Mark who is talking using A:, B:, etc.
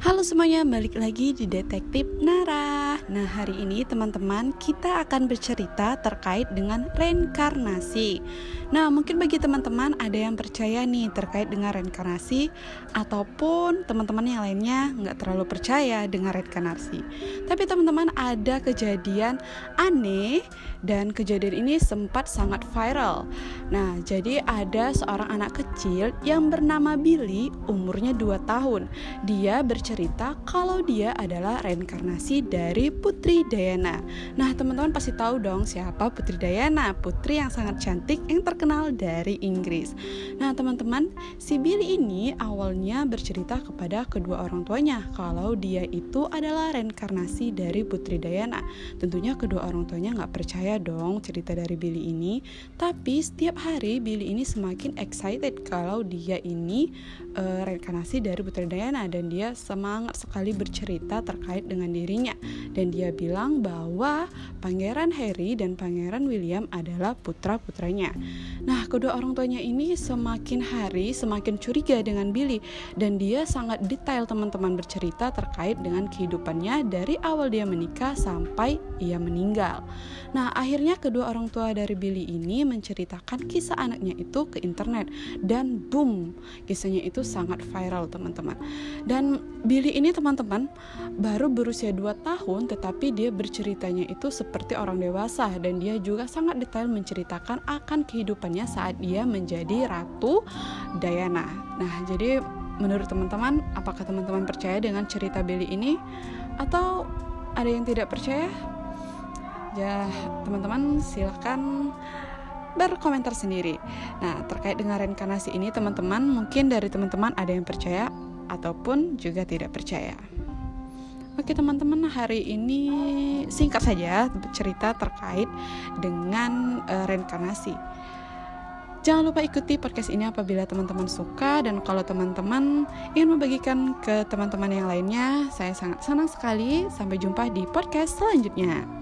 A: Halo semuanya, balik lagi di Detektif Nara. Nah, hari ini teman-teman kita akan bercerita terkait dengan reinkarnasi. Nah, mungkin bagi teman-teman ada yang percaya nih terkait dengan reinkarnasi ataupun teman-teman yang lainnya nggak terlalu percaya dengan reinkarnasi. Tapi teman-teman ada kejadian aneh dan kejadian ini sempat sangat viral. Nah, jadi ada seorang anak kecil yang bernama Billy, umurnya 2 tahun. Dia bercerita cerita kalau dia adalah reinkarnasi dari Putri Diana. Nah, teman-teman pasti tahu dong siapa Putri Diana, putri yang sangat cantik yang terkenal dari Inggris. Nah, teman-teman, si Billy ini awalnya bercerita kepada kedua orang tuanya kalau dia itu adalah reinkarnasi dari Putri Diana. Tentunya kedua orang tuanya nggak percaya dong cerita dari Billy ini, tapi setiap hari Billy ini semakin excited kalau dia ini uh, reinkarnasi dari Putri Diana dan dia semangat sekali bercerita terkait dengan dirinya dan dia bilang bahwa Pangeran Harry dan Pangeran William adalah putra-putranya. Nah, kedua orang tuanya ini semakin hari semakin curiga dengan Billy dan dia sangat detail teman-teman bercerita terkait dengan kehidupannya dari awal dia menikah sampai ia meninggal. Nah, akhirnya kedua orang tua dari Billy ini menceritakan kisah anaknya itu ke internet dan boom, kisahnya itu sangat viral teman-teman. Dan Billy ini teman-teman baru berusia 2 tahun tetapi dia berceritanya itu seperti orang dewasa dan dia juga sangat detail menceritakan akan kehidupannya saat dia menjadi ratu Diana. Nah, jadi menurut teman-teman apakah teman-teman percaya dengan cerita Billy ini atau ada yang tidak percaya? Ya, teman-teman silahkan berkomentar sendiri. Nah, terkait dengan reinkarnasi ini, teman-teman, mungkin dari teman-teman ada yang percaya, ataupun juga tidak percaya. Oke teman-teman hari ini singkat saja cerita terkait dengan uh, reinkarnasi. Jangan lupa ikuti podcast ini apabila teman-teman suka dan kalau teman-teman ingin membagikan ke teman-teman yang lainnya, saya sangat senang sekali. Sampai jumpa di podcast selanjutnya.